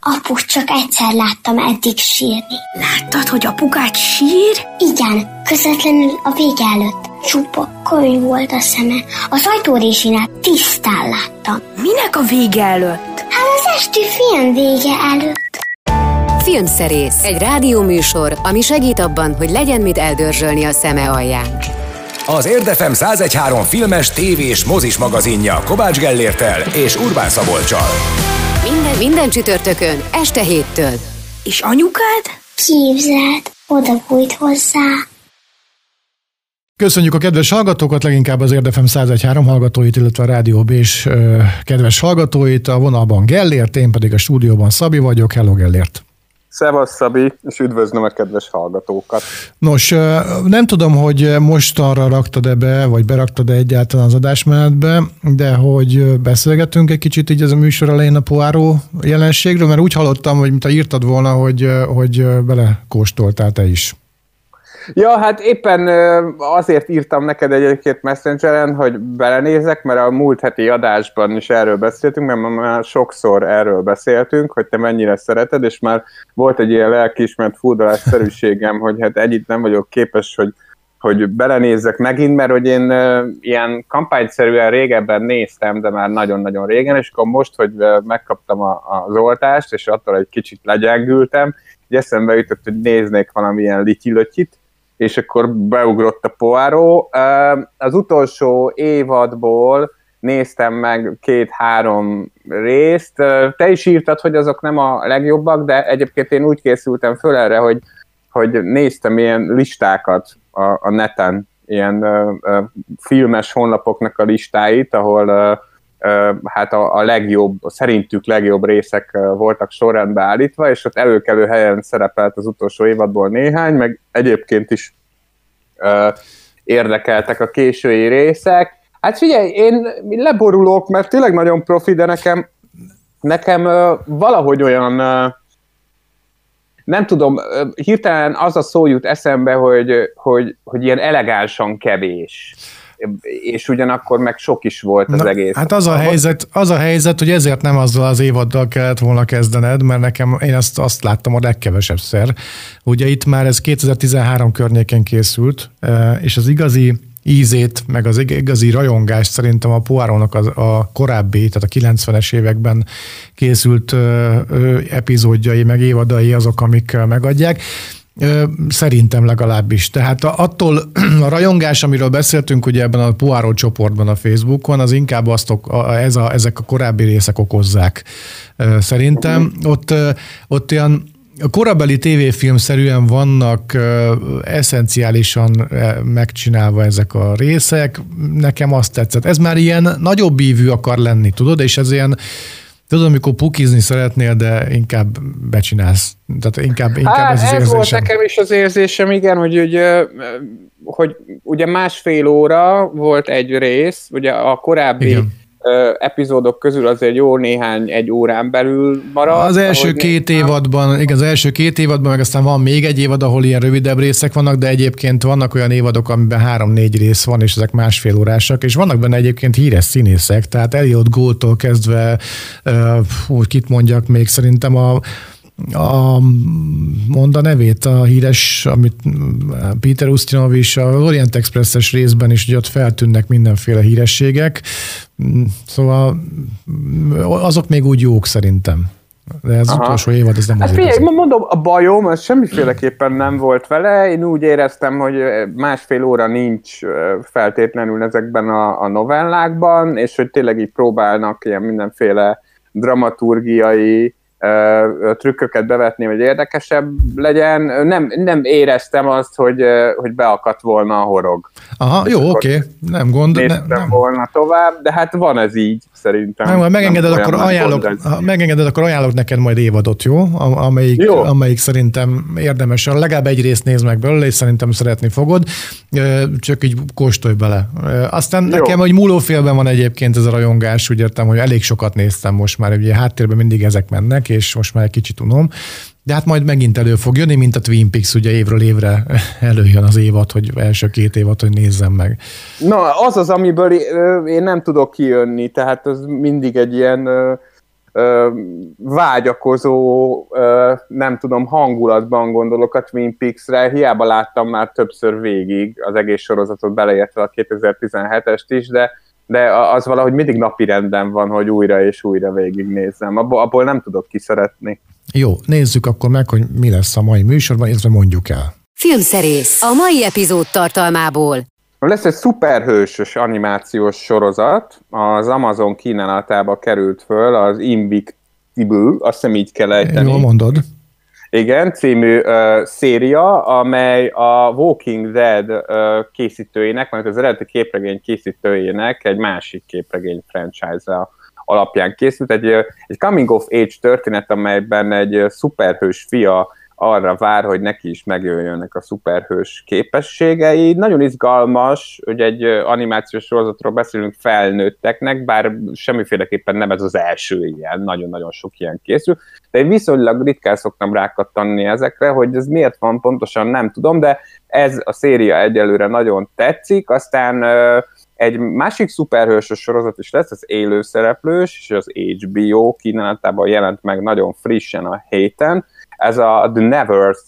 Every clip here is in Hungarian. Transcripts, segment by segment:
Apu, csak egyszer láttam eddig sírni. Láttad, hogy apukát sír? Igen, közvetlenül a vége előtt. Csupa könyv volt a szeme. Az ajtórésinál tisztán láttam. Minek a vége előtt? Hát az esti film vége előtt. Filmszerész, egy rádióműsor, ami segít abban, hogy legyen mit eldörzsölni a szeme alján. Az Érdefem 1013 filmes, tévés, mozis magazinja Kovács Gellértel és Urbán Szabolcsal. Minden, minden csütörtökön, este héttől. És anyukád? Képzeld, oda bújt hozzá. Köszönjük a kedves hallgatókat, leginkább az Érdefem 1013 hallgatóit, illetve a Rádió és kedves hallgatóit. A vonalban Gellért, én pedig a stúdióban Szabi vagyok. Hello Gellért! Szevasz Szabi, és üdvözlöm a kedves hallgatókat. Nos, nem tudom, hogy mostanra raktad-e be, vagy beraktad-e egyáltalán az adásmenetbe, de hogy beszélgetünk egy kicsit így ez a műsor elején a poáró jelenségről, mert úgy hallottam, hogy mint írtad volna, hogy, hogy belekóstoltál te is. Ja, hát éppen azért írtam neked egyébként Messengeren, hogy belenézek, mert a múlt heti adásban is erről beszéltünk, mert már sokszor erről beszéltünk, hogy te mennyire szereted, és már volt egy ilyen lelkiismert fúdalásszerűségem, hogy hát együtt nem vagyok képes, hogy hogy belenézzek megint, mert hogy én ilyen kampányszerűen régebben néztem, de már nagyon-nagyon régen, és akkor most, hogy megkaptam a, az oltást, és attól egy kicsit legyengültem, így eszembe jutott, hogy néznék valamilyen lityilötyit, és akkor beugrott a poáró. Az utolsó évadból néztem meg két-három részt. Te is írtad, hogy azok nem a legjobbak, de egyébként én úgy készültem föl erre, hogy, hogy néztem ilyen listákat a, a neten, ilyen uh, uh, filmes honlapoknak a listáit, ahol uh, hát a, a legjobb, a szerintük legjobb részek voltak sorrendbe állítva, és ott előkelő helyen szerepelt az utolsó évadból néhány, meg egyébként is ö, érdekeltek a késői részek. Hát figyelj, én leborulok, mert tényleg nagyon profi, de nekem, nekem ö, valahogy olyan, ö, nem tudom, hirtelen az a szó jut eszembe, hogy, hogy, hogy ilyen elegánsan kevés és ugyanakkor meg sok is volt az Na, egész. Hát az a, helyzet, az a helyzet, hogy ezért nem azzal az évaddal kellett volna kezdened, mert nekem én azt, azt láttam a legkevesebb szer. Ugye itt már ez 2013 környéken készült, e, és az igazi ízét, meg az igazi rajongást szerintem a Poirónak a, a korábbi, tehát a 90-es években készült ö, ö, epizódjai, meg évadai azok, amik megadják. Szerintem legalábbis. Tehát attól a rajongás, amiről beszéltünk ugye ebben a Poirot csoportban a Facebookon, az inkább azt, ez a, ezek a korábbi részek okozzák. Szerintem ott, ott olyan a korabeli tévéfilmszerűen vannak eszenciálisan megcsinálva ezek a részek. Nekem azt tetszett. Ez már ilyen nagyobb ívű akar lenni, tudod, és ez ilyen Tudod, amikor pukizni szeretnél, de inkább becsinálsz. Tehát inkább, inkább hát, ez az ez volt nekem is az érzésem, igen, hogy, hogy, hogy ugye másfél óra volt egy rész, ugye a korábbi igen epizódok közül azért jó néhány egy órán belül marad. Az első két néztem. évadban, igen, az első két évadban, meg aztán van még egy évad, ahol ilyen rövidebb részek vannak, de egyébként vannak olyan évadok, amiben három-négy rész van, és ezek másfél órásak, és vannak benne egyébként híres színészek, tehát Elliot Gould-tól kezdve, úgy kit mondjak még, szerintem a a, mond a nevét, a híres, amit Peter Ustinov is a Orient Express-es részben is, hogy ott feltűnnek mindenféle hírességek, szóval azok még úgy jók szerintem. De az Aha. utolsó évad, ez nem hát. Figyelj, mondom, a bajom, az semmiféleképpen nem volt vele. Én úgy éreztem, hogy másfél óra nincs feltétlenül ezekben a, a novellákban, és hogy tényleg így próbálnak ilyen mindenféle dramaturgiai trükköket bevetni, hogy érdekesebb legyen. Nem, nem éreztem azt, hogy, hogy beakadt volna a horog. Aha, jó, oké, okay. nem gond. Néztem ne, nem. volna tovább, de hát van ez így szerintem. Nem, ha megengeded, nem akkor ajánlok, ha megengeded, akkor ajánlok neked majd évadot, jó? Amelyik, jó. amelyik szerintem érdemes. Legalább egy részt néz meg belőle, és szerintem szeretni fogod. Csak így kóstolj bele. Aztán jó. nekem, hogy múlófélben van egyébként ez a rajongás, úgy értem, hogy elég sokat néztem most már, ugye háttérben mindig ezek mennek, és most már egy kicsit unom. De hát majd megint elő fog jönni, mint a Twin Peaks, ugye évről évre előjön az évad, hogy első két évad, hogy nézzem meg. Na, az az, amiből én nem tudok kijönni, tehát az mindig egy ilyen vágyakozó, nem tudom, hangulatban gondolok a Twin Peaks-re, hiába láttam már többször végig az egész sorozatot beleértve a 2017-est is, de, de az valahogy mindig napi renden van, hogy újra és újra végignézzem. Abból, abból nem tudok kiszeretni. Jó, nézzük akkor meg, hogy mi lesz a mai műsorban, illetve mondjuk el. Filmszerész a mai epizód tartalmából. Lesz egy szuperhősös animációs sorozat, az Amazon kínálatába került föl, az Invictible, azt hiszem így kell ejteni. Jól mondod. Igen, című uh, széria, amely a Walking Dead uh, készítőjének, mert az eredeti képregény készítőjének egy másik képregény franchise alapján készült. Egy, egy coming of age történet, amelyben egy szuperhős fia arra vár, hogy neki is megjöjjönnek a szuperhős képességei. Nagyon izgalmas, hogy egy animációs sorozatról beszélünk felnőtteknek, bár semmiféleképpen nem ez az első ilyen, nagyon-nagyon sok ilyen készül, de én viszonylag ritkán szoktam rákattanni ezekre, hogy ez miért van pontosan nem tudom, de ez a széria egyelőre nagyon tetszik, aztán egy másik szuperhősös sorozat is lesz, az élőszereplős, és az HBO kínálatában jelent meg nagyon frissen a héten, ez a The Nevers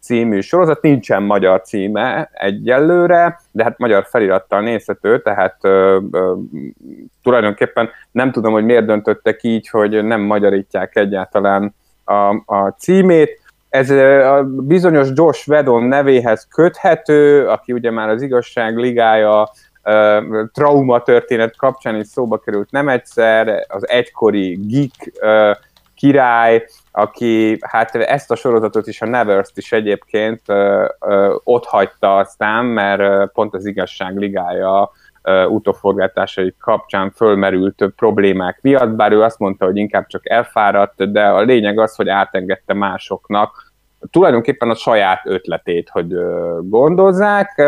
című sorozat, nincsen magyar címe egyelőre, de hát magyar felirattal nézhető, tehát ö, ö, tulajdonképpen nem tudom, hogy miért döntöttek így, hogy nem magyarítják egyáltalán a, a címét. Ez a bizonyos Josh Vedon nevéhez köthető, aki ugye már az igazság ligája trauma történet kapcsán is szóba került nem egyszer, az egykori geek király, aki hát ezt a sorozatot is, a Nevers-t is egyébként ö, ö, ott hagyta aztán, mert ö, pont az igazság ligája utóforgatásai kapcsán fölmerült problémák miatt, bár ő azt mondta, hogy inkább csak elfáradt, de a lényeg az, hogy átengedte másoknak tulajdonképpen a saját ötletét, hogy gondozzák.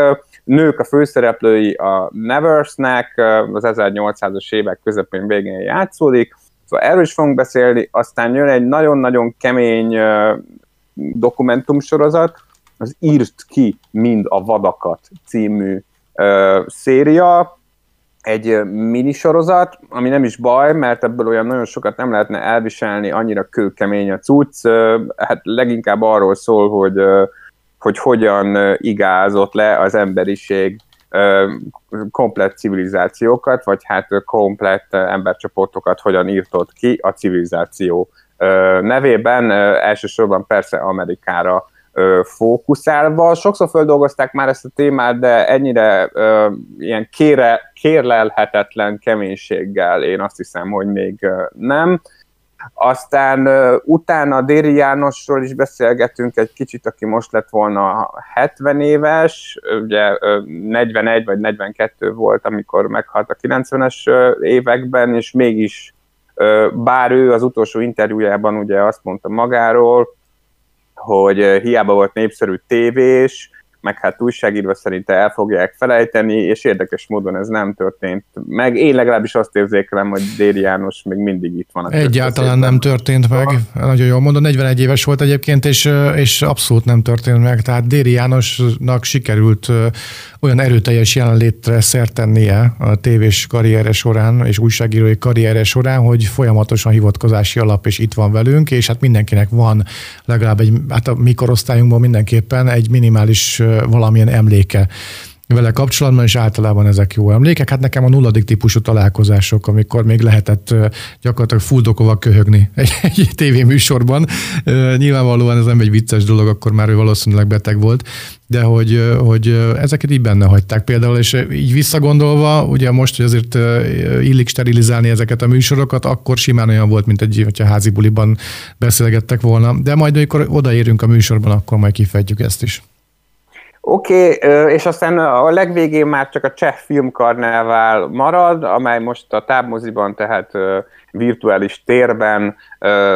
Nők a főszereplői a Neversnek, az 1800-as évek közepén végén játszódik, Szóval erről is fogunk beszélni, aztán jön egy nagyon-nagyon kemény dokumentumsorozat, az Írt ki mind a vadakat című széria, egy minisorozat, ami nem is baj, mert ebből olyan nagyon sokat nem lehetne elviselni, annyira kőkemény a cucc, hát leginkább arról szól, hogy, hogy hogyan igázott le az emberiség komplett civilizációkat, vagy hát komplett embercsoportokat hogyan írtott ki a civilizáció nevében, elsősorban persze Amerikára fókuszálva. Sokszor földolgozták már ezt a témát, de ennyire ilyen kére, kérlelhetetlen keménységgel én azt hiszem, hogy még nem. Aztán uh, utána Déri Jánosról is beszélgetünk egy kicsit, aki most lett volna 70 éves, ugye uh, 41 vagy 42 volt, amikor meghalt a 90-es uh, években, és mégis bár ő az utolsó interjújában ugye azt mondta magáról, hogy hiába volt népszerű tévés, meg hát újságírva szerinte el fogják felejteni, és érdekes módon ez nem történt meg. Én legalábbis azt érzékelem, hogy Déri János még mindig itt van. Egyáltalán nem történt meg. Aha. Nagyon jól mondom, 41 éves volt egyébként, és, és abszolút nem történt meg. Tehát Déri Jánosnak sikerült olyan erőteljes jelenlétre szert tennie a tévés karriere során és újságírói karriere során, hogy folyamatosan hivatkozási alap és itt van velünk, és hát mindenkinek van legalább egy, hát a mi korosztályunkban mindenképpen egy minimális valamilyen emléke vele kapcsolatban, és általában ezek jó emlékek. Hát nekem a nulladik típusú találkozások, amikor még lehetett gyakorlatilag fuldokova köhögni egy, egy tévéműsorban. Nyilvánvalóan ez nem egy vicces dolog, akkor már ő valószínűleg beteg volt, de hogy, hogy ezeket így benne hagyták például, és így visszagondolva, ugye most, hogy azért illik sterilizálni ezeket a műsorokat, akkor simán olyan volt, mint egy, hogyha házi buliban beszélgettek volna, de majd amikor odaérünk a műsorban, akkor majd kifejtjük ezt is. Oké, okay, és aztán a legvégén már csak a cseh filmkarnevál marad, amely most a tábmoziban, tehát virtuális térben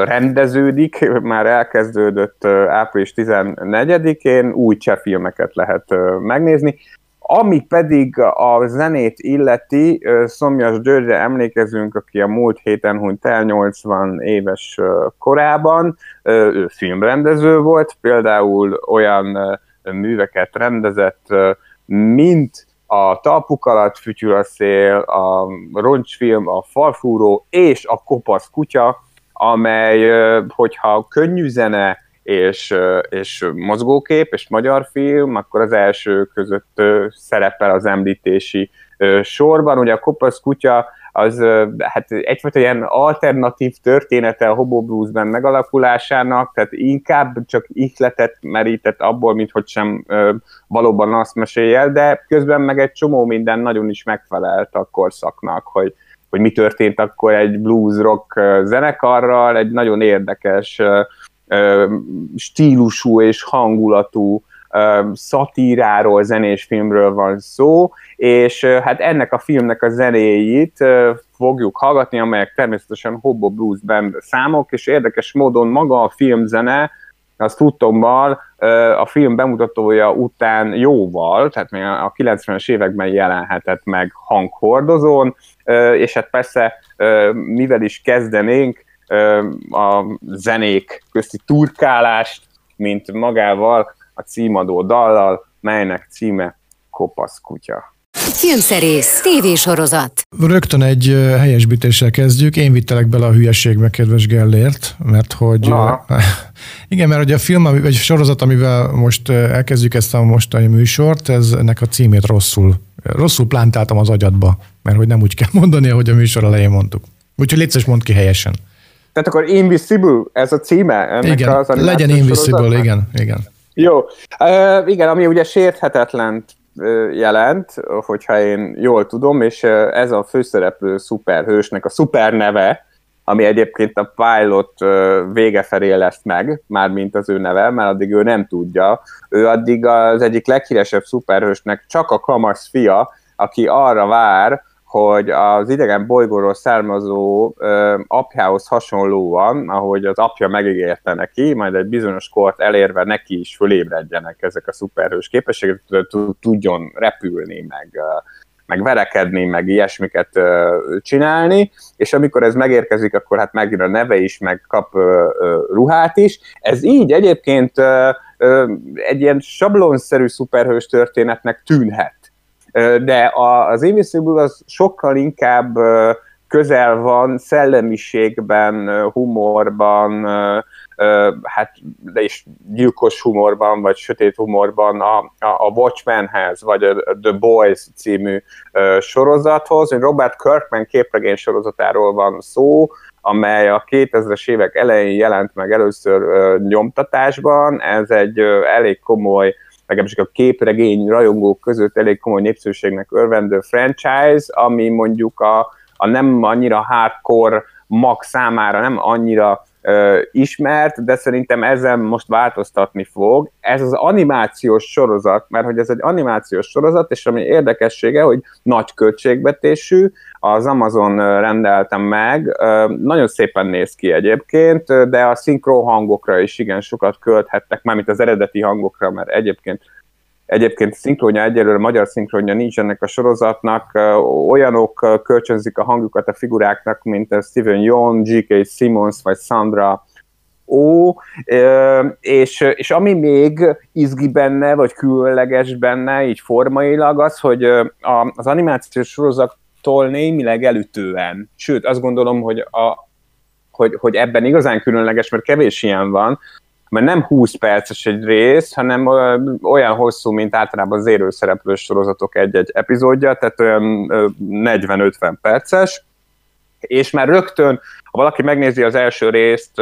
rendeződik, már elkezdődött április 14-én, új cseh filmeket lehet megnézni. Ami pedig a zenét illeti, Szomjas Györgyre emlékezünk, aki a múlt héten hunyt el 80 éves korában, ő filmrendező volt, például olyan műveket rendezett, mint a Talpuk alatt fütyül a szél, a Roncsfilm, a Falfúró és a Kopasz kutya, amely, hogyha könnyű zene, és, és mozgókép, és magyar film, akkor az első között szerepel az említési sorban. Ugye a Kopasz kutya az hát egyfajta ilyen alternatív története a Hobo Bluesben megalakulásának, tehát inkább csak ihletet merített abból, mint hogy sem valóban azt mesélj el, de közben meg egy csomó minden nagyon is megfelelt a korszaknak, hogy, hogy mi történt akkor egy blues rock zenekarral, egy nagyon érdekes stílusú és hangulatú szatíráról, zenés filmről van szó, és hát ennek a filmnek a zenéjét fogjuk hallgatni, amelyek természetesen Hobo Blues Band számok, és érdekes módon maga a filmzene, az tudtommal a film bemutatója után jóval, tehát még a 90-es években jelenhetett meg hanghordozón, és hát persze mivel is kezdenénk a zenék közti turkálást, mint magával a címadó dallal, melynek címe Kopasz kutya. Filmszerész, tévésorozat. Rögtön egy helyesbítéssel kezdjük. Én vittelek bele a hülyeségbe, kedves Gellért, mert hogy... Na. Igen, mert hogy a film, vagy a sorozat, amivel most elkezdjük ezt a mostani műsort, ez ennek a címét rosszul, rosszul plántáltam az agyadba, mert hogy nem úgy kell mondani, ahogy a műsor elején mondtuk. Úgyhogy létszes mond ki helyesen. Tehát akkor Invisible, ez a címe? Ennek igen, az legyen Invisible, sorozatnak? igen, igen. Jó. Uh, igen, ami ugye sérthetetlen jelent, hogyha én jól tudom, és ez a főszereplő szuperhősnek a szuper neve, ami egyébként a pilot vége felé lesz meg, mármint az ő neve, mert addig ő nem tudja. Ő addig az egyik leghíresebb szuperhősnek csak a kamasz fia, aki arra vár, hogy az idegen bolygóról származó ö, apjához hasonlóan, ahogy az apja megígérte neki, majd egy bizonyos kort elérve neki is fölébredjenek ezek a szuperhős képességek, tudjon repülni, meg, meg verekedni, meg ilyesmiket csinálni, és amikor ez megérkezik, akkor hát megjön a neve is, meg kap ruhát is. Ez így egyébként egy ilyen sablonszerű szuperhős történetnek tűnhet de az Invisible az sokkal inkább közel van szellemiségben, humorban, hát de is gyilkos humorban, vagy sötét humorban a, a Watchmenhez, vagy a The Boys című sorozathoz. Robert Kirkman képregény sorozatáról van szó, amely a 2000-es évek elején jelent meg először nyomtatásban. Ez egy elég komoly legalábbis a képregény rajongók között elég komoly népszerűségnek örvendő franchise, ami mondjuk a, a nem annyira hardcore mag számára nem annyira ismert, de szerintem ezen most változtatni fog. Ez az animációs sorozat, mert hogy ez egy animációs sorozat, és ami érdekessége, hogy nagy költségvetésű, az Amazon rendeltem meg, nagyon szépen néz ki egyébként, de a szinkron hangokra is igen sokat költhettek, mármint az eredeti hangokra, mert egyébként Egyébként szinkronja egyelőre, magyar szinkronja nincs ennek a sorozatnak, olyanok kölcsönzik a hangjukat a figuráknak, mint Steven Yeun, G.K. Simmons vagy Sandra ó, és, és ami még izgi benne, vagy különleges benne, így formailag az, hogy az animációs sorozattól némileg elütően, sőt azt gondolom, hogy, a, hogy, hogy ebben igazán különleges, mert kevés ilyen van, mert nem 20 perces egy rész, hanem olyan hosszú, mint általában az érőszereplős sorozatok egy-egy epizódja, tehát olyan 40-50 perces, és már rögtön, ha valaki megnézi az első részt,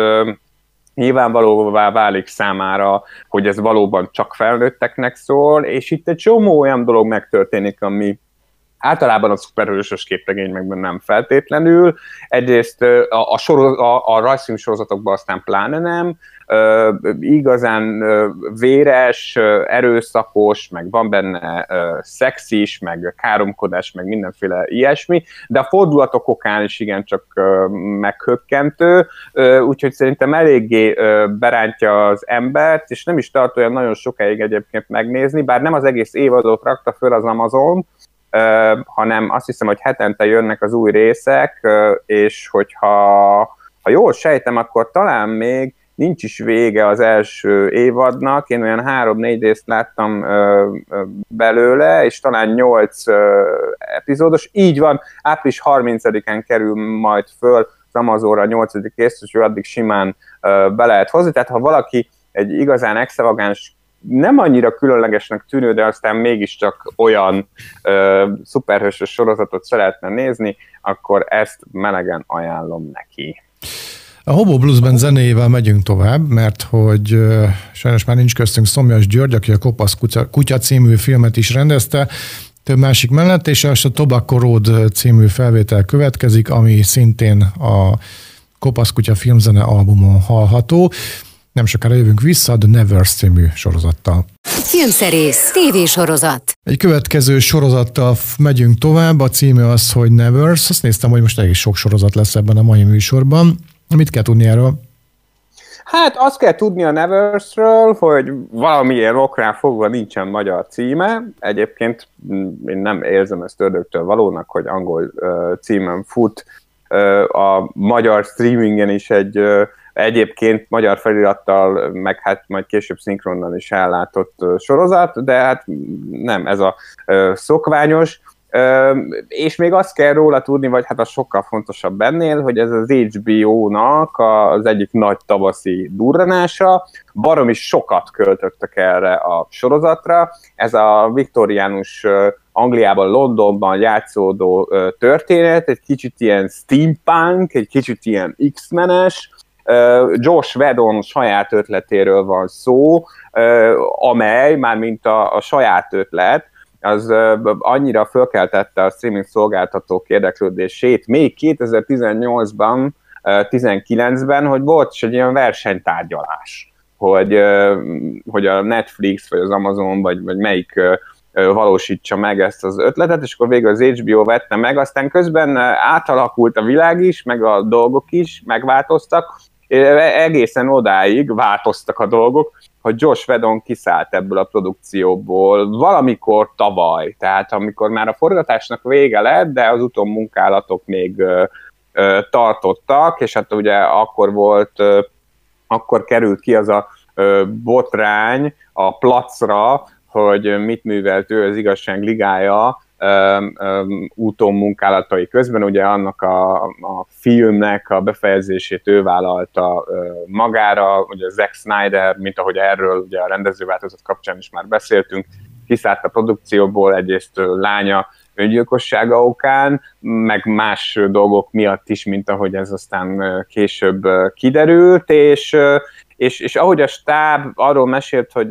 nyilvánvalóvá válik számára, hogy ez valóban csak felnőtteknek szól, és itt egy csomó olyan dolog megtörténik, ami általában a szuperhősös képregényekben nem feltétlenül. Egyrészt a, a, soroz, a, a rajzfilm sorozatokban aztán pláne nem, igazán véres, erőszakos, meg van benne szex is, meg káromkodás, meg mindenféle ilyesmi, de a fordulatok okán is igencsak meghökkentő, úgyhogy szerintem eléggé berántja az embert, és nem is tart olyan nagyon sokáig egyébként megnézni, bár nem az egész évadot rakta föl az Amazon, hanem azt hiszem, hogy hetente jönnek az új részek, és hogyha ha jól sejtem, akkor talán még nincs is vége az első évadnak, én olyan három-négy részt láttam ö, ö, belőle, és talán nyolc ö, epizódos, így van, április 30-án kerül majd föl Amazonra a nyolcadik részt, és addig simán be lehet hozni. Tehát ha valaki egy igazán extravagáns nem annyira különlegesnek tűnő, de aztán mégiscsak olyan ö, szuperhősös sorozatot szeretne nézni, akkor ezt melegen ajánlom neki. A Hobo Bluesben zenéjével megyünk tovább, mert hogy sajnos már nincs köztünk Szomjas György, aki a Kopasz kutya, kutya című filmet is rendezte, több másik mellett, és a Tobacco Road című felvétel következik, ami szintén a Kopasz kutya filmzene albumon hallható. Nem sokára jövünk vissza, The Never című sorozattal. Filmszerész, tévésorozat. Egy következő sorozattal megyünk tovább, a címe az, hogy Nevers. Azt néztem, hogy most egész sok sorozat lesz ebben a mai műsorban. Mit kell tudni erről? Hát azt kell tudni a Neversről, hogy valamilyen oknál fogva nincsen magyar címe. Egyébként mm, én nem érzem ezt ördögtől valónak, hogy angol uh, címen fut. Uh, a magyar streamingen is egy uh, egyébként magyar felirattal, meg hát majd később szinkronnal is ellátott sorozat, de hát nem ez a szokványos. És még azt kell róla tudni, vagy hát az sokkal fontosabb ennél, hogy ez az HBO-nak az egyik nagy tavaszi durranása, baromi sokat költöttek erre a sorozatra. Ez a viktoriánus Angliában, Londonban játszódó történet, egy kicsit ilyen steampunk, egy kicsit ilyen X-menes, Josh Vedon saját ötletéről van szó, amely, már mint a, a saját ötlet, az annyira fölkeltette a streaming szolgáltatók érdeklődését még 2018-ban, 19-ben, hogy volt is egy ilyen versenytárgyalás, hogy, hogy a Netflix, vagy az Amazon, vagy, vagy melyik valósítsa meg ezt az ötletet, és akkor végül az HBO vette meg, aztán közben átalakult a világ is, meg a dolgok is megváltoztak, egészen odáig változtak a dolgok, hogy Josh Vedon kiszállt ebből a produkcióból valamikor tavaly, tehát amikor már a forgatásnak vége lett, de az utómunkálatok még ö, ö, tartottak, és hát ugye akkor volt, ö, akkor került ki az a ö, botrány a placra, hogy mit művelt ő az igazság ligája, úton munkálatai közben, ugye annak a, a filmnek a befejezését ő vállalta magára, ugye Zack Snyder, mint ahogy erről ugye a rendezőváltozat kapcsán is már beszéltünk, kiszállt a produkcióból egyrészt lánya öngyilkossága okán, meg más dolgok miatt is, mint ahogy ez aztán később kiderült, és, és, és ahogy a stáb arról mesélt, hogy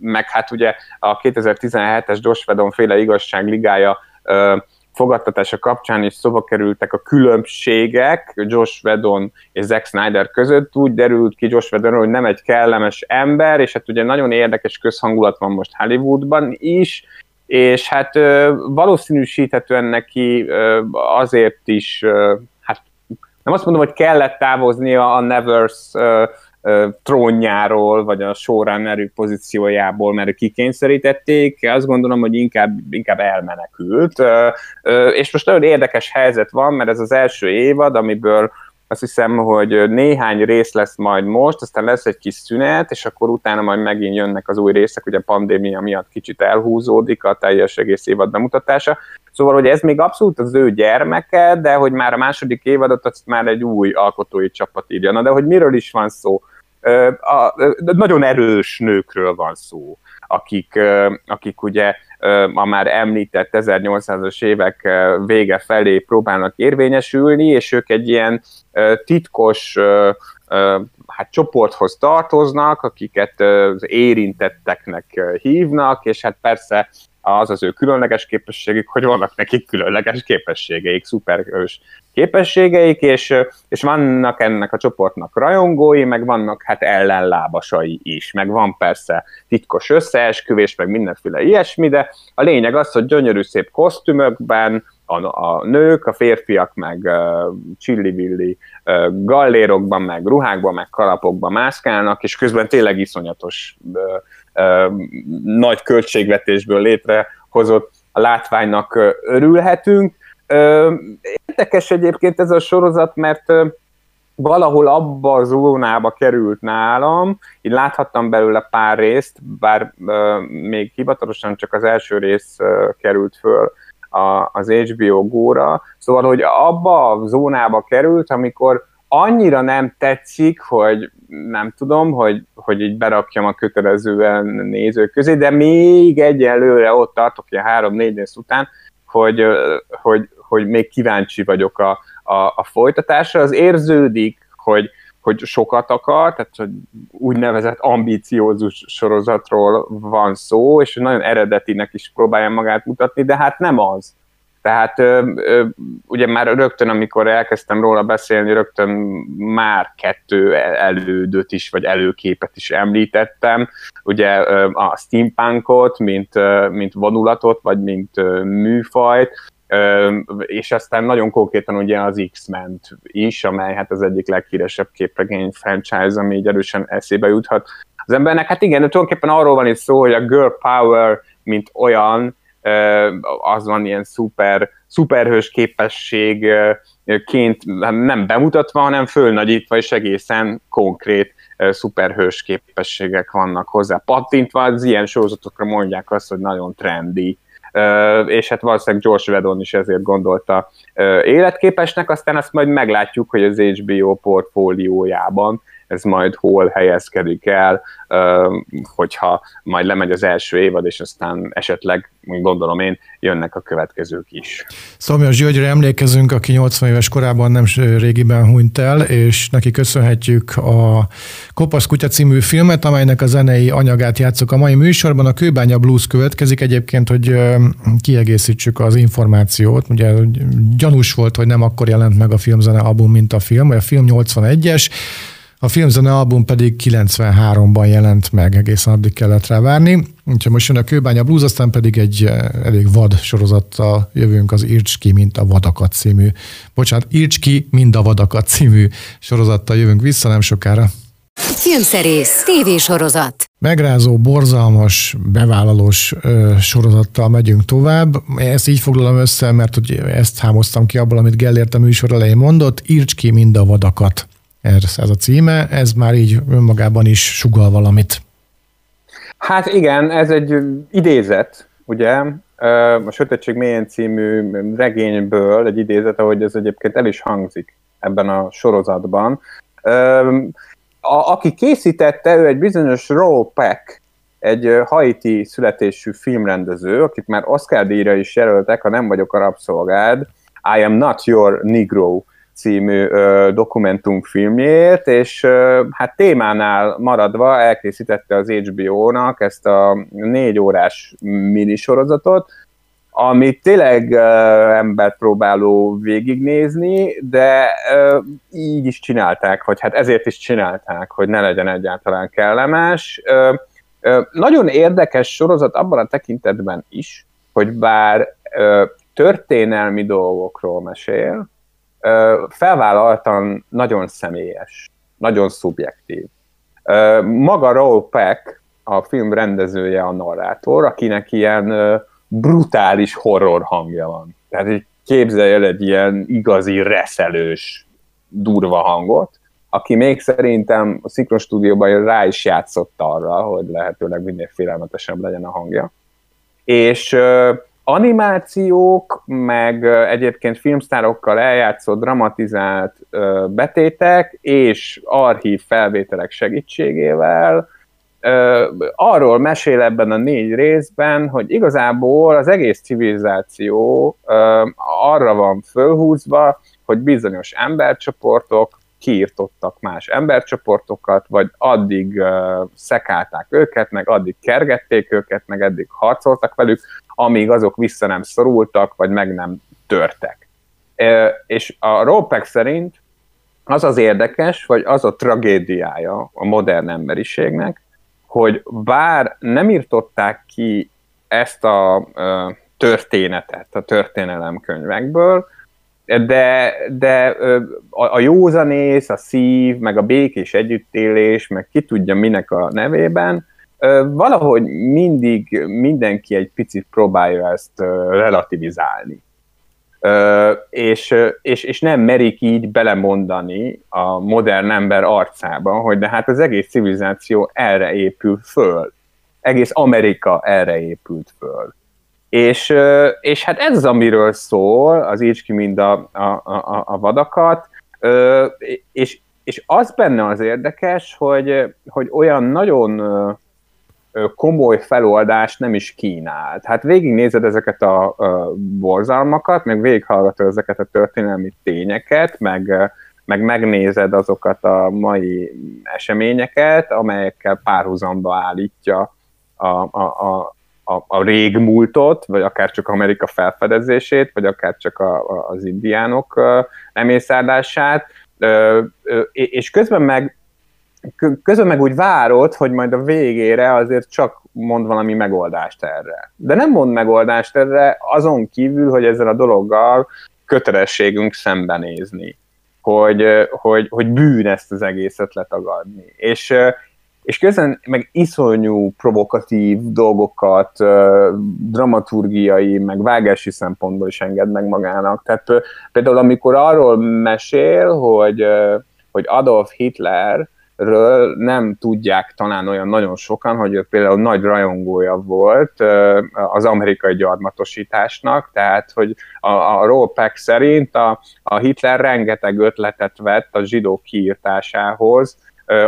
meg hát ugye a 2017-es Josh Vedon féle igazságligája fogadtatása kapcsán is szóba kerültek a különbségek Josh Vedon és Zack Snyder között. Úgy derült ki Josh Vedon, hogy nem egy kellemes ember, és hát ugye nagyon érdekes közhangulat van most Hollywoodban is, és hát valószínűsíthetően neki azért is, hát nem azt mondom, hogy kellett távoznia a Nevers trónjáról, vagy a showrunner pozíciójából, mert kikényszerítették, azt gondolom, hogy inkább, inkább elmenekült. És most nagyon érdekes helyzet van, mert ez az első évad, amiből azt hiszem, hogy néhány rész lesz majd most, aztán lesz egy kis szünet, és akkor utána majd megint jönnek az új részek, ugye a pandémia miatt kicsit elhúzódik a teljes egész évad bemutatása. Szóval, hogy ez még abszolút az ő gyermeke, de hogy már a második évadot azt már egy új alkotói csapat írja. Na, de hogy miről is van szó? a, nagyon erős nőkről van szó, akik, akik ugye a már említett 1800-as évek vége felé próbálnak érvényesülni, és ők egy ilyen titkos hát csoporthoz tartoznak, akiket az érintetteknek hívnak, és hát persze az az ő különleges képességük, hogy vannak nekik különleges képességeik, szuperhős képességeik, és, és vannak ennek a csoportnak rajongói, meg vannak hát ellenlábasai is, meg van persze titkos összeesküvés, meg mindenféle ilyesmi, de a lényeg az, hogy gyönyörű szép kosztümökben, a, a nők, a férfiak meg uh, csillivilli uh, gallérokban, meg ruhákban, meg kalapokban mászkálnak, és közben tényleg iszonyatos uh, nagy költségvetésből létrehozott a látványnak örülhetünk. Érdekes egyébként ez a sorozat, mert valahol abba a zónába került nálam, így láthattam belőle pár részt, bár még hivatalosan csak az első rész került föl az HBO góra, szóval, hogy abba a zónába került, amikor annyira nem tetszik, hogy nem tudom, hogy, hogy így berakjam a kötelezően nézők közé, de még egyelőre ott tartok, hogy a három-négy rész után, hogy, hogy, hogy még kíváncsi vagyok a, a, a folytatásra. Az érződik, hogy, hogy sokat akar, tehát hogy úgynevezett ambíciózus sorozatról van szó, és nagyon eredetinek is próbálja magát mutatni, de hát nem az. Tehát ö, ö, ugye már rögtön, amikor elkezdtem róla beszélni, rögtön már kettő elődöt is, vagy előképet is említettem. Ugye ö, a steampunkot, mint, ö, mint vonulatot, vagy mint ö, műfajt, ö, és aztán nagyon konkrétan ugye az X-ment is, amely hát az egyik leghíresebb képregény franchise, ami így erősen eszébe juthat az embernek. Hát igen, de tulajdonképpen arról van itt szó, hogy a girl power, mint olyan, az van ilyen szuper, szuperhős képességként nem bemutatva, hanem fölnagyítva, és egészen konkrét szuperhős képességek vannak hozzá pattintva, az ilyen sorozatokra mondják azt, hogy nagyon trendi. És hát valószínűleg George Vedon is ezért gondolta életképesnek, aztán azt majd meglátjuk, hogy az HBO portfóliójában ez majd hol helyezkedik el, hogyha majd lemegy az első évad, és aztán esetleg, gondolom én, jönnek a következők is. Szomjas Györgyre emlékezünk, aki 80 éves korában nem régiben hunyt el, és neki köszönhetjük a Kopasz Kutya című filmet, amelynek a zenei anyagát játszok a mai műsorban. A Kőbánya Blues következik egyébként, hogy kiegészítsük az információt. Ugye gyanús volt, hogy nem akkor jelent meg a filmzene album, mint a film, vagy a film 81-es, a filmzene album pedig 93-ban jelent meg, egészen addig kellett rá várni. Úgyhogy most jön a Kőbánya Blues, aztán pedig egy eh, elég vad sorozattal jövünk az Írts ki, mint a vadakat című. Bocsánat, Írts ki, mind a vadakat című sorozattal jövünk vissza nem sokára. Filmszerész, tévésorozat. Megrázó, borzalmas, bevállalós ö, sorozattal megyünk tovább. Ezt így foglalom össze, mert hogy ezt hámoztam ki abból, amit Gellért a műsor elején mondott. Írts ki mind a vadakat ez, ez a címe, ez már így önmagában is sugal valamit. Hát igen, ez egy idézet, ugye, a Sötétség mélyen című regényből egy idézet, ahogy ez egyébként el is hangzik ebben a sorozatban. A, aki készítette, ő egy bizonyos Roll Peck, egy haiti születésű filmrendező, akit már Oscar díjra is jelöltek, ha nem vagyok a rabszolgád, I am not your Negro című ö, dokumentumfilmjét, és ö, hát témánál maradva elkészítette az HBO-nak ezt a négy órás minisorozatot, amit tényleg ö, embert próbáló végignézni, de ö, így is csinálták, vagy hát ezért is csinálták, hogy ne legyen egyáltalán kellemes. Ö, ö, nagyon érdekes sorozat abban a tekintetben is, hogy bár ö, történelmi dolgokról mesél, felvállaltan nagyon személyes, nagyon szubjektív. Maga Raul Peck, a film rendezője, a narrátor, akinek ilyen brutális horror hangja van. Tehát egy képzelj el egy ilyen igazi reszelős, durva hangot, aki még szerintem a Szinkron stúdióban rá is játszott arra, hogy lehetőleg minél félelmetesebb legyen a hangja. És animációk, meg egyébként filmsztárokkal eljátszott, dramatizált betétek és archív felvételek segítségével. Arról mesél ebben a négy részben, hogy igazából az egész civilizáció arra van fölhúzva, hogy bizonyos embercsoportok kiirtottak más embercsoportokat, vagy addig uh, szekálták őket, meg addig kergették őket, meg eddig harcoltak velük, amíg azok vissza nem szorultak, vagy meg nem törtek. Uh, és a Ropek szerint az az érdekes, vagy az a tragédiája a modern emberiségnek, hogy bár nem írtották ki ezt a uh, történetet a történelemkönyvekből, de, de a, a józanész, a szív, meg a békés együttélés, meg ki tudja minek a nevében, valahogy mindig mindenki egy picit próbálja ezt relativizálni. És, és, és nem merik így belemondani a modern ember arcában, hogy de hát az egész civilizáció erre épül föl. Egész Amerika erre épült föl És, és hát ez az, amiről szól, az így ki mind a, a, a, a vadakat, és, és az benne az érdekes, hogy, hogy olyan nagyon komoly feloldást nem is kínált. Hát végignézed ezeket a, a borzalmakat, meg végighallgatod ezeket a történelmi tényeket, meg, meg megnézed azokat a mai eseményeket, amelyekkel párhuzamba állítja a, a, a, a, a régmúltot, vagy akár csak Amerika felfedezését, vagy akár csak a, a, az indiánok emészárlását, és közben meg közben meg úgy várod, hogy majd a végére azért csak mond valami megoldást erre. De nem mond megoldást erre azon kívül, hogy ezzel a dologgal kötelességünk szembenézni, hogy, hogy, hogy bűn ezt az egészet letagadni. És, és közben meg iszonyú provokatív dolgokat, dramaturgiai, meg vágási szempontból is enged meg magának. Tehát például amikor arról mesél, hogy, hogy Adolf Hitler ről nem tudják talán olyan nagyon sokan, hogy ő például nagy rajongója volt az amerikai gyarmatosításnak, tehát hogy a, a Rollpack szerint a, a Hitler rengeteg ötletet vett a zsidók kiírtásához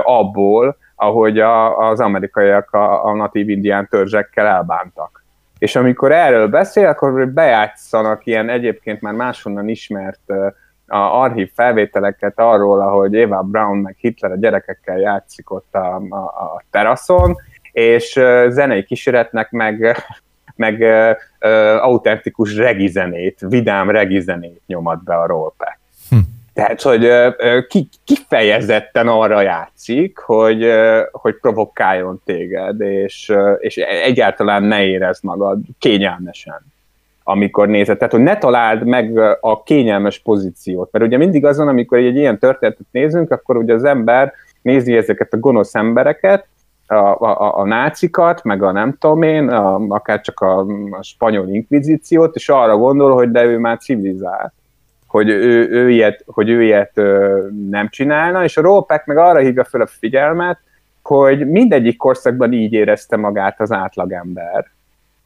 abból, ahogy a, az amerikaiak a, a natív indián törzsekkel elbántak. És amikor erről beszél, akkor bejátszanak ilyen egyébként már máshonnan ismert a archív felvételeket arról, ahogy Eva Brown meg Hitler a gyerekekkel játszik ott a, a, a teraszon, és zenei kíséretnek meg, meg autentikus regizenét, vidám regizenét nyomat be a rollpack. Tehát, hogy ki, kifejezetten arra játszik, hogy, hogy provokáljon téged, és, és egyáltalán ne érezd magad kényelmesen amikor nézed. Tehát, hogy ne találd meg a kényelmes pozíciót. Mert ugye mindig azon, amikor egy ilyen történetet nézünk, akkor ugye az ember nézi ezeket a gonosz embereket, a, a, a nácikat, meg a nem tudom én, a, akár csak a, a spanyol inkvizíciót, és arra gondol, hogy de ő már civilizált hogy ő, ő ilyet, hogy ő ilyet ö, nem csinálna, és a Rópek meg arra hívja fel a figyelmet, hogy mindegyik korszakban így érezte magát az átlagember.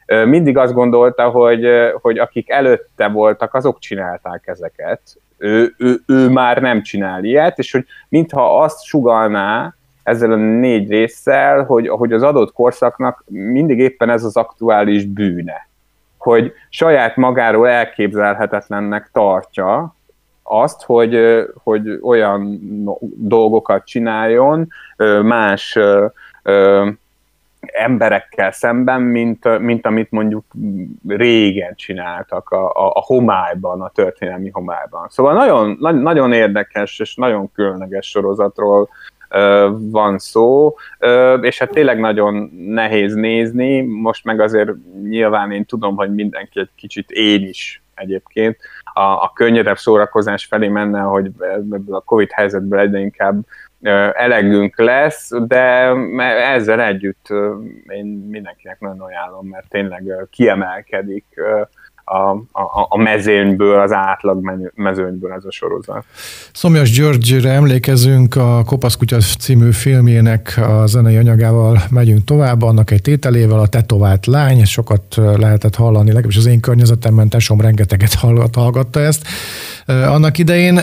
Mindig azt gondolta, hogy, hogy akik előtte voltak, azok csinálták ezeket. Ő, ő, ő már nem csinál ilyet, és hogy mintha azt sugalná, ezzel a négy résszel, hogy, hogy az adott korszaknak mindig éppen ez az aktuális bűne hogy saját magáról elképzelhetetlennek tartja azt, hogy, hogy olyan dolgokat csináljon más emberekkel szemben, mint, mint amit mondjuk régen csináltak a, a, a homályban, a történelmi homályban. Szóval nagyon, nagyon érdekes és nagyon különleges sorozatról van szó, és hát tényleg nagyon nehéz nézni, most meg azért nyilván én tudom, hogy mindenki egy kicsit én is egyébként. A, a könnyedebb szórakozás felé menne, hogy ebből a Covid helyzetből egyre inkább elegünk lesz, de ezzel együtt én mindenkinek nagyon ajánlom, mert tényleg kiemelkedik a, a, a mezőnyből, az átlag mezőnyből ez a sorozat. Szomjas Györgyre emlékezünk, a Kopaszkutya című filmjének a zenei anyagával megyünk tovább, annak egy tételével, a tetovált lány, sokat lehetett hallani, legalábbis az én környezetemben tesom rengeteget hallgatta ezt. Annak idején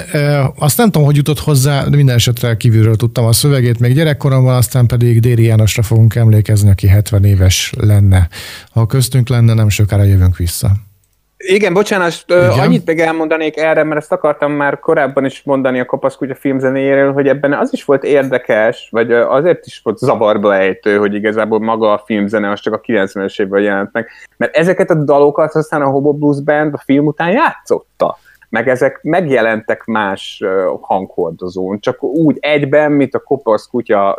azt nem tudom, hogy jutott hozzá, de minden esetre kívülről tudtam a szövegét, még gyerekkoromban, aztán pedig Déri Jánosra fogunk emlékezni, aki 70 éves lenne. Ha köztünk lenne, nem sokára jövünk vissza. Igen, bocsánat, Igen. annyit még elmondanék erre, mert ezt akartam már korábban is mondani a Kopaszkutya filmzenéjéről, hogy ebben az is volt érdekes, vagy azért is volt zavarba ejtő, hogy igazából maga a filmzene az csak a 90-es évben jelent meg, mert ezeket a dalokat aztán a Hobo Blues Band a film után játszotta. Meg ezek megjelentek más hanghordozón, csak úgy egyben, mint a Kopasz Kutya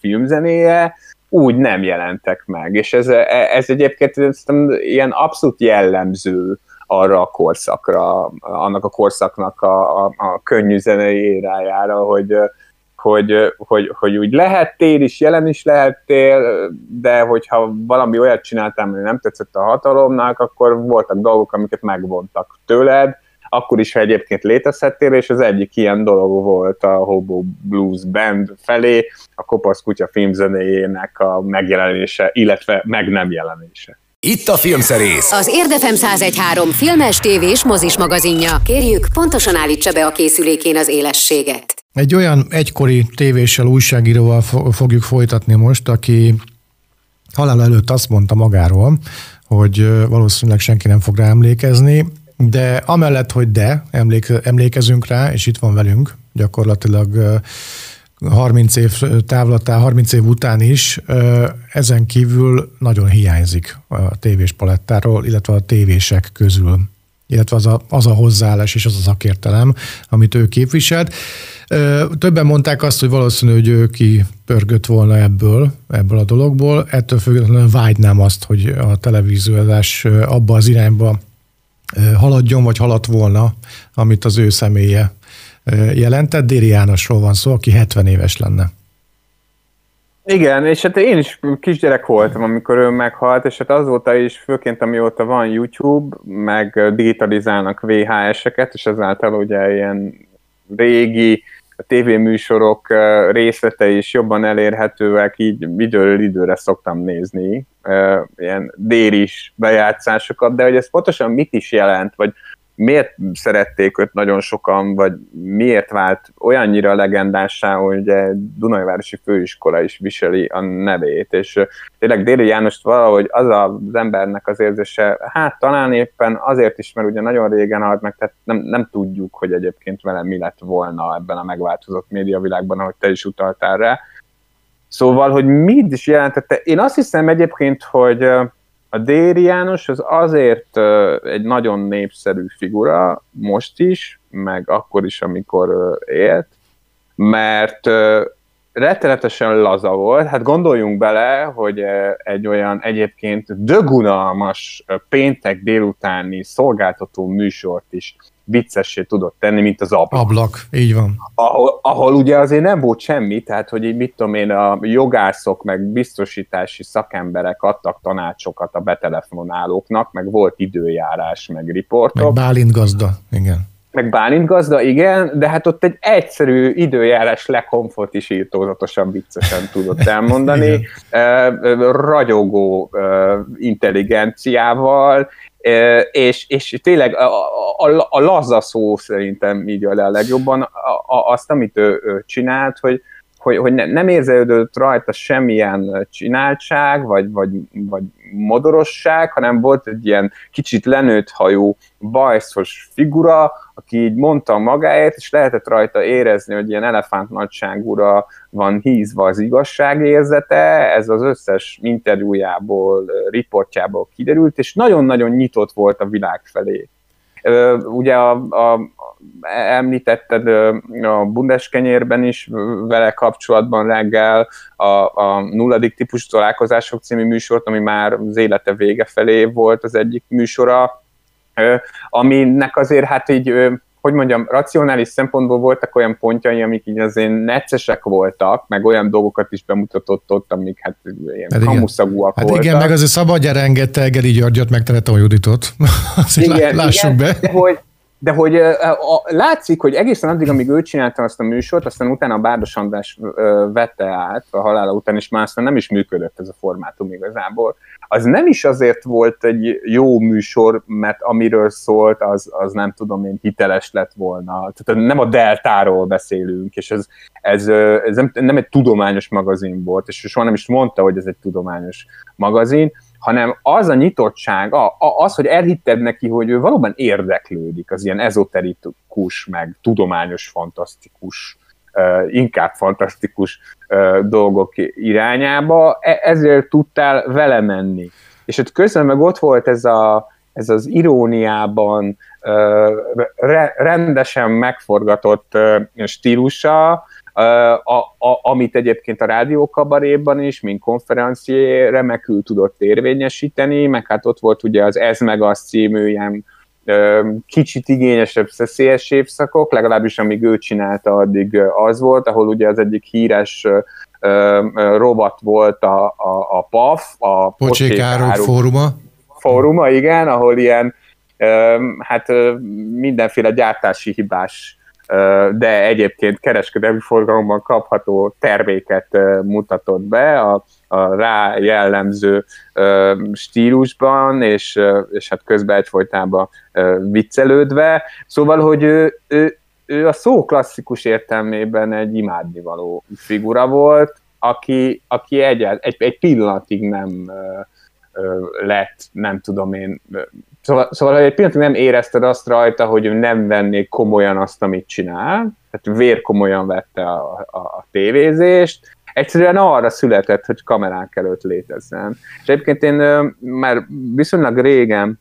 filmzenéje, úgy nem jelentek meg, és ez, ez egyébként ez ilyen abszolút jellemző arra a korszakra, annak a korszaknak a, a, a könnyű zenei érájára, hogy, hogy, hogy, hogy úgy lehettél is, jelen is lehettél, de hogyha valami olyat csináltál, ami nem tetszett a hatalomnak, akkor voltak dolgok, amiket megvontak tőled, akkor is, ha egyébként létezhettél, és az egyik ilyen dolog volt a Hobo Blues Band felé, a Kopasz Kutya filmzenéjének a megjelenése, illetve meg nem jelenése. Itt a filmszerész. Az Érdefem 1013 filmes, tévés, mozis magazinja. Kérjük, pontosan állítsa be a készülékén az élességet. Egy olyan egykori tévéssel, újságíróval fogjuk folytatni most, aki halál előtt azt mondta magáról, hogy valószínűleg senki nem fog rá emlékezni, de amellett, hogy de, emlékezünk rá, és itt van velünk, gyakorlatilag 30 év távlatá, 30 év után is, ezen kívül nagyon hiányzik a tévés palettáról, illetve a tévések közül illetve az a, az a hozzáállás és az a szakértelem, amit ő képviselt. Többen mondták azt, hogy valószínű, hogy ő kipörgött volna ebből, ebből a dologból. Ettől függetlenül vágynám azt, hogy a televíziózás abba az irányba haladjon, vagy haladt volna, amit az ő személye jelentett. Déri Jánosról van szó, aki 70 éves lenne. Igen, és hát én is kisgyerek voltam, amikor ő meghalt, és hát azóta is, főként amióta van YouTube, meg digitalizálnak VHS-eket, és ezáltal ugye ilyen régi tévéműsorok részlete is jobban elérhetőek, így időről időre szoktam nézni ilyen déris bejátszásokat, de hogy ez pontosan mit is jelent, vagy miért szerették őt nagyon sokan, vagy miért vált olyannyira legendássá, hogy Dunajvárosi Főiskola is viseli a nevét, és tényleg Déli Jánost valahogy az az embernek az érzése, hát talán éppen azért is, mert ugye nagyon régen halt meg, tehát nem, nem tudjuk, hogy egyébként vele mi lett volna ebben a megváltozott médiavilágban, ahogy te is utaltál rá. Szóval, hogy mit is jelentette, én azt hiszem egyébként, hogy a Déri János az azért egy nagyon népszerű figura, most is, meg akkor is, amikor élt, mert rettenetesen laza volt. Hát gondoljunk bele, hogy egy olyan egyébként dögunalmas péntek délutáni szolgáltató műsort is viccessé tudott tenni, mint az ablak. Ablak, így van. Ahol, ahol ugye azért nem volt semmi, tehát hogy így mit tudom én, a jogászok meg biztosítási szakemberek adtak tanácsokat a betelefonálóknak, meg volt időjárás, meg riportok. Meg Bálint gazda, igen. Meg Bálint gazda, igen, de hát ott egy egyszerű időjárás lekomfort is írtózatosan viccesen tudott elmondani, ragyogó intelligenciával, és, és tényleg a, a, a laza szó szerintem így a legjobban. A, a, azt, amit ő, ő csinált, hogy, hogy, hogy ne, nem érződött rajta semmilyen csináltság, vagy, vagy, vagy modorosság, hanem volt egy ilyen kicsit lenőtt hajú, bajszos figura, aki így mondta magáért, és lehetett rajta érezni, hogy ilyen elefánt nagyságúra van hízva az igazságérzete, ez az összes interjújából, riportjából kiderült, és nagyon-nagyon nyitott volt a világ felé. Ugye a, a, említetted a Bundeskenyérben is vele kapcsolatban reggel a, a nulladik típusú találkozások című műsort, ami már az élete vége felé volt az egyik műsora, aminek azért hát így hogy mondjam, racionális szempontból voltak olyan pontjai, amik így azért neccesek voltak, meg olyan dolgokat is bemutatott ott, amik hát ilyen hát kamuszagúak hát voltak. igen, meg azért szabadjára engedte Geri Györgyöt, meg Teleton Juditot. igen, lássuk igen, be. De hogy, de hogy a, látszik, hogy egészen addig, amíg ő csinálta azt a műsort, aztán utána a Bárdos András vette át a halála után, és már aztán nem is működött ez a formátum igazából. Az nem is azért volt egy jó műsor, mert amiről szólt, az, az nem tudom én, hiteles lett volna. Tehát nem a deltáról beszélünk, és ez, ez, ez nem, nem egy tudományos magazin volt, és soha nem is mondta, hogy ez egy tudományos magazin, hanem az a nyitottság, a, a, az, hogy elhitted neki, hogy ő valóban érdeklődik az ilyen ezoterikus, meg tudományos, fantasztikus, inkább fantasztikus dolgok irányába, e, ezért tudtál vele menni. És ott közben meg ott volt ez, a, ez az iróniában re, rendesen megforgatott stílusa, a, a, amit egyébként a rádiókabaréban is, mint konferencié remekül tudott érvényesíteni, meg hát ott volt ugye az Ez meg az című ilyen kicsit igényesebb szeszélyes évszakok, legalábbis amíg ő csinálta, addig az volt, ahol ugye az egyik híres rovat volt a, a, a PAF, a Pocsékárok fóruma. Fóruma, igen, ahol ilyen hát mindenféle gyártási hibás de egyébként kereskedelmi forgalomban kapható terméket mutatott be a, a rá jellemző stílusban, és, és hát közben egyfolytában viccelődve. Szóval, hogy ő, ő, ő a szó klasszikus értelmében egy imádnivaló figura volt, aki, aki egy, egy, egy pillanatig nem lett, nem tudom én, Szóval, szóval egy pillanatig nem érezted azt rajta, hogy nem venné komolyan azt, amit csinál, tehát vér komolyan vette a, a, a tévézést, egyszerűen arra született, hogy kamerák előtt létezzen. És egyébként én már viszonylag régen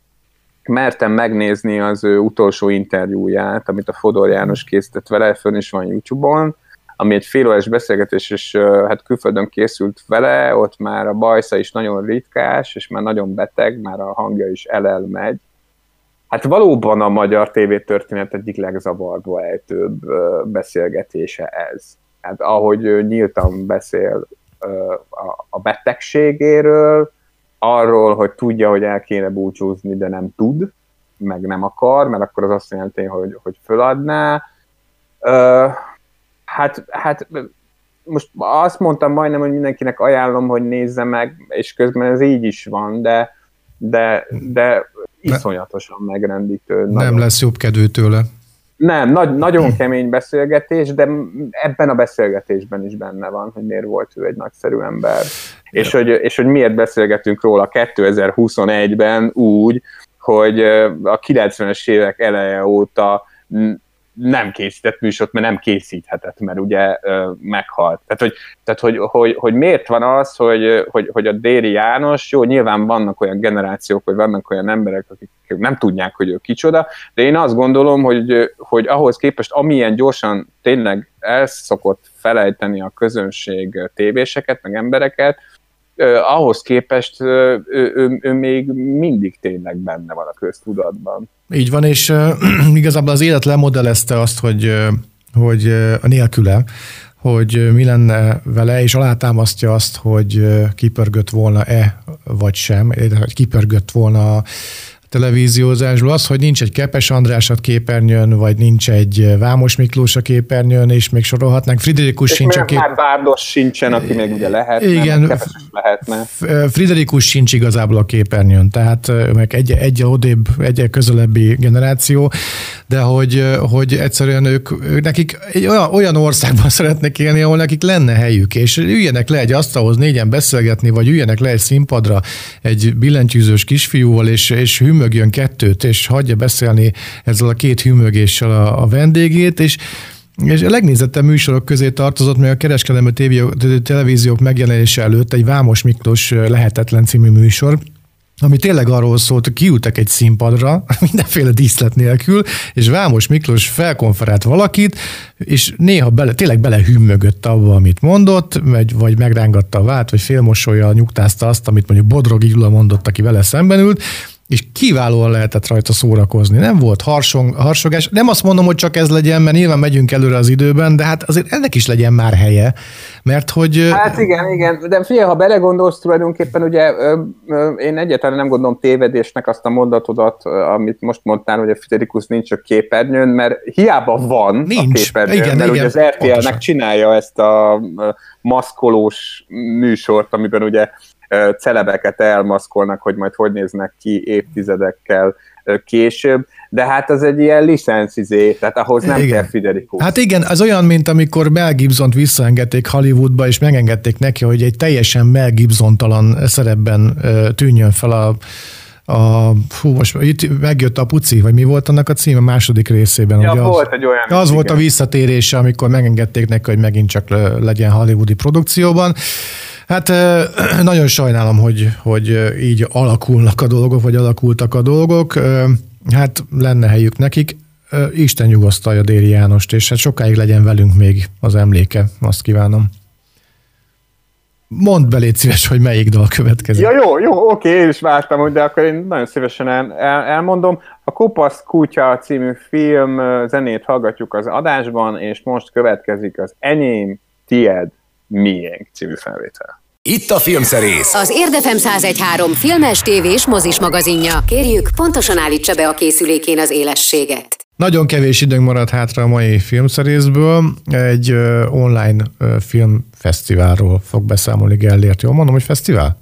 mertem megnézni az ő utolsó interjúját, amit a Fodor János készített vele, fönn is van YouTube-on, ami egy fél órás beszélgetés, és hát külföldön készült vele, ott már a bajsza is nagyon ritkás, és már nagyon beteg, már a hangja is elel megy. Hát valóban a magyar tévétörténet egyik legzavarba ejtőbb beszélgetése ez. Hát ahogy nyíltan beszél a betegségéről, arról, hogy tudja, hogy el kéne búcsúzni, de nem tud, meg nem akar, mert akkor az azt jelenti, hogy, hogy föladná Hát, hát most azt mondtam majdnem, hogy mindenkinek ajánlom, hogy nézze meg, és közben ez így is van, de, de, de iszonyatosan megrendítő. Nem nagyon. lesz jobb kedvű tőle. Nem, nagy, nagyon kemény beszélgetés, de ebben a beszélgetésben is benne van, hogy miért volt ő egy nagyszerű ember. Ja. És, hogy, és hogy miért beszélgetünk róla 2021-ben úgy, hogy a 90-es évek eleje óta nem készített műsort, mert nem készíthetett, mert ugye meghalt. Tehát, hogy, tehát hogy, hogy, hogy, miért van az, hogy, hogy, hogy a Déri János, jó, nyilván vannak olyan generációk, vagy vannak olyan emberek, akik nem tudják, hogy ő kicsoda, de én azt gondolom, hogy, hogy ahhoz képest, amilyen gyorsan tényleg el szokott felejteni a közönség tévéseket, meg embereket, ahhoz képest ő, ő, ő még mindig tényleg benne van a köztudatban. Így van, és uh, igazából az élet lemodellezte azt, hogy, hogy a nélküle, hogy mi lenne vele, és alátámasztja azt, hogy kipörgött volna-e, vagy sem, hogy kipörgött volna televíziózásból az, hogy nincs egy Kepes András a képernyőn, vagy nincs egy Vámos Miklós a képernyőn, és még sorolhatnánk. Friderikus és sincs a kép... Már Bárdos sincsen, aki még ugye lehetne, Igen, lehetne. Friderikus sincs igazából a képernyőn, tehát meg egy, egy odébb, egy közelebbi generáció, de hogy, hogy egyszerűen ők, nekik egy olyan, olyan országban szeretnek élni, ahol nekik lenne helyük, és üljenek le egy asztalhoz négyen beszélgetni, vagy üljenek le egy színpadra egy billentyűzős kisfiúval, és, és hümögjön kettőt, és hagyja beszélni ezzel a két hümögéssel a, a vendégét, és és a legnézettebb műsorok közé tartozott még a kereskedelmi televíziók megjelenése előtt egy Vámos Miklós Lehetetlen című műsor, ami tényleg arról szólt, hogy kiültek egy színpadra, mindenféle díszlet nélkül, és Vámos Miklós felkonferált valakit, és néha bele, tényleg belehümmögött abba, amit mondott, vagy, vagy megrángatta a vált, vagy félmosolya nyugtázta azt, amit mondjuk Bodrogi Gyula mondott, aki vele szemben ült, és kiválóan lehetett rajta szórakozni. Nem volt harsong, harsogás. Nem azt mondom, hogy csak ez legyen, mert nyilván megyünk előre az időben, de hát azért ennek is legyen már helye, mert hogy... Hát igen, igen, de figyelj, ha belegondolsz tulajdonképpen, ugye én egyáltalán nem gondolom tévedésnek azt a mondatodat, amit most mondtál, hogy a Friderikus nincs a képernyőn, mert hiába van nincs. a képernyőn, igen, mert igen, ugye az RTL-nek csinálja ezt a maszkolós műsort, amiben ugye celebeket elmaszkolnak, hogy majd hogy néznek ki évtizedekkel később, de hát az egy ilyen licenszizé, tehát ahhoz nem igen. kell Fiderikus. Hát igen, az olyan, mint amikor Mel gibson visszaengedték Hollywoodba, és megengedték neki, hogy egy teljesen Mel Gibson-talan szerepben tűnjön fel a a, fú, most itt megjött a puci, vagy mi volt annak a címe második részében? Ja, ugye volt az, egy olyan. Az igen. volt a visszatérése, amikor megengedték neki, hogy megint csak legyen hollywoodi produkcióban. Hát nagyon sajnálom, hogy, hogy így alakulnak a dolgok, vagy alakultak a dolgok. Hát lenne helyük nekik. Isten nyugosztalja Déri Jánost, és hát sokáig legyen velünk még az emléke, azt kívánom. Mondd be, szíves, hogy melyik dal következik. Ja, jó, jó, oké, én is vártam, de akkor én nagyon szívesen el, el, elmondom. A Kopasz Kutya című film zenét hallgatjuk az adásban, és most következik az Enyém, Tied, Miénk című felvétel. Itt a Filmszerész. Az Érdefem 1013 filmes, tévés, mozis magazinja. Kérjük, pontosan állítsa be a készülékén az élességet. Nagyon kevés időnk maradt hátra a mai filmszerészből. Egy online filmfesztiválról fog beszámolni Gellért. Jól mondom, hogy fesztivál?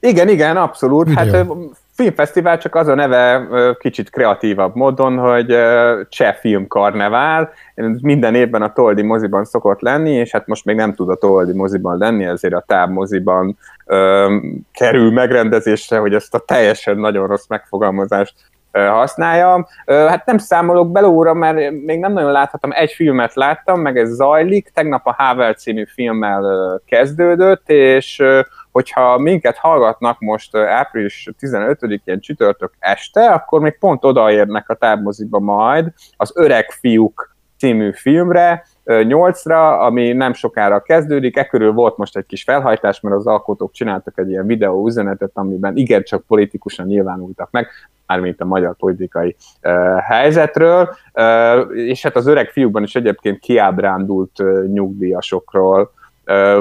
Igen, igen, abszolút. Videó. Hát filmfesztivál csak az a neve kicsit kreatívabb módon, hogy Cseh Filmkarnevál. Minden évben a Toldi moziban szokott lenni, és hát most még nem tud a Toldi moziban lenni, ezért a Táb moziban ö, kerül megrendezésre, hogy ezt a teljesen nagyon rossz megfogalmazást használjam. Hát nem számolok belóra, mert még nem nagyon láthatom, egy filmet láttam, meg ez zajlik, tegnap a Havel című filmmel kezdődött, és hogyha minket hallgatnak most április 15-én csütörtök este, akkor még pont odaérnek a tábmoziba majd az Öreg fiúk című filmre, 8-ra, ami nem sokára kezdődik, e körül volt most egy kis felhajtás, mert az alkotók csináltak egy ilyen videó üzenetet, amiben igencsak politikusan nyilvánultak meg, mármint a magyar politikai uh, helyzetről, uh, és hát az öreg fiúkban is egyébként kiábrándult uh, nyugdíjasokról. uh,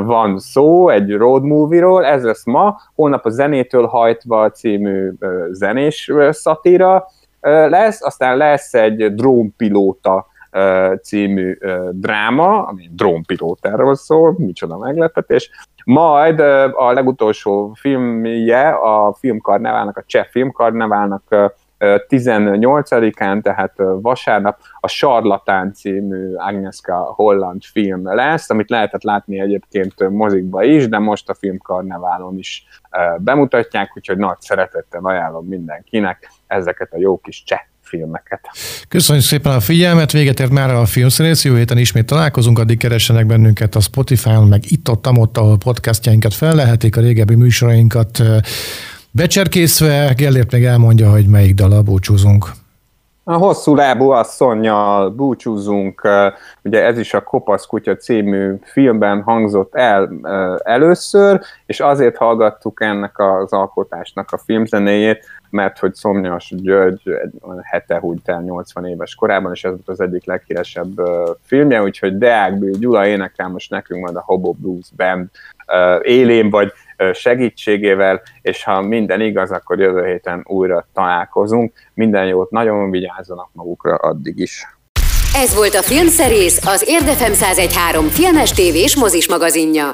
van szó, egy road movie-ról, ez lesz ma, holnap a Zenétől hajtva című zenés szatíra lesz, aztán lesz egy drónpilóta című dráma, ami drónpilótáról szól, micsoda meglepetés. Majd a legutolsó filmje a filmkarneválnak, a cseh filmkarneválnak 18-án, tehát vasárnap a Sarlatán című Agnieszka Holland film lesz, amit lehetett látni egyébként mozikba is, de most a filmkarneválon is bemutatják, úgyhogy nagy szeretettel ajánlom mindenkinek ezeket a jó kis cseh filmeket. Köszönjük szépen a figyelmet, véget ért már a filmszerész, jó héten ismét találkozunk, addig keressenek bennünket a Spotify-on, meg itt ott, ahol podcastjainkat fellehetik, a régebbi műsorainkat becserkészve. Gellért meg elmondja, hogy melyik dal búcsúzunk. A hosszú lábú asszonynal búcsúzunk, ugye ez is a Kopasz kutya című filmben hangzott el először, és azért hallgattuk ennek az alkotásnak a filmzenéjét, mert hogy Szomnyas György egy hete hújt el 80 éves korában, és ez volt az egyik leghíresebb filmje, úgyhogy Deák Gyula énekel most nekünk majd a Hobo Blues Band élén, vagy segítségével, és ha minden igaz, akkor jövő héten újra találkozunk. Minden jót, nagyon vigyázzanak magukra addig is. Ez volt a Filmszerész, az Érdefem 1013 filmes tévés mozis magazinja.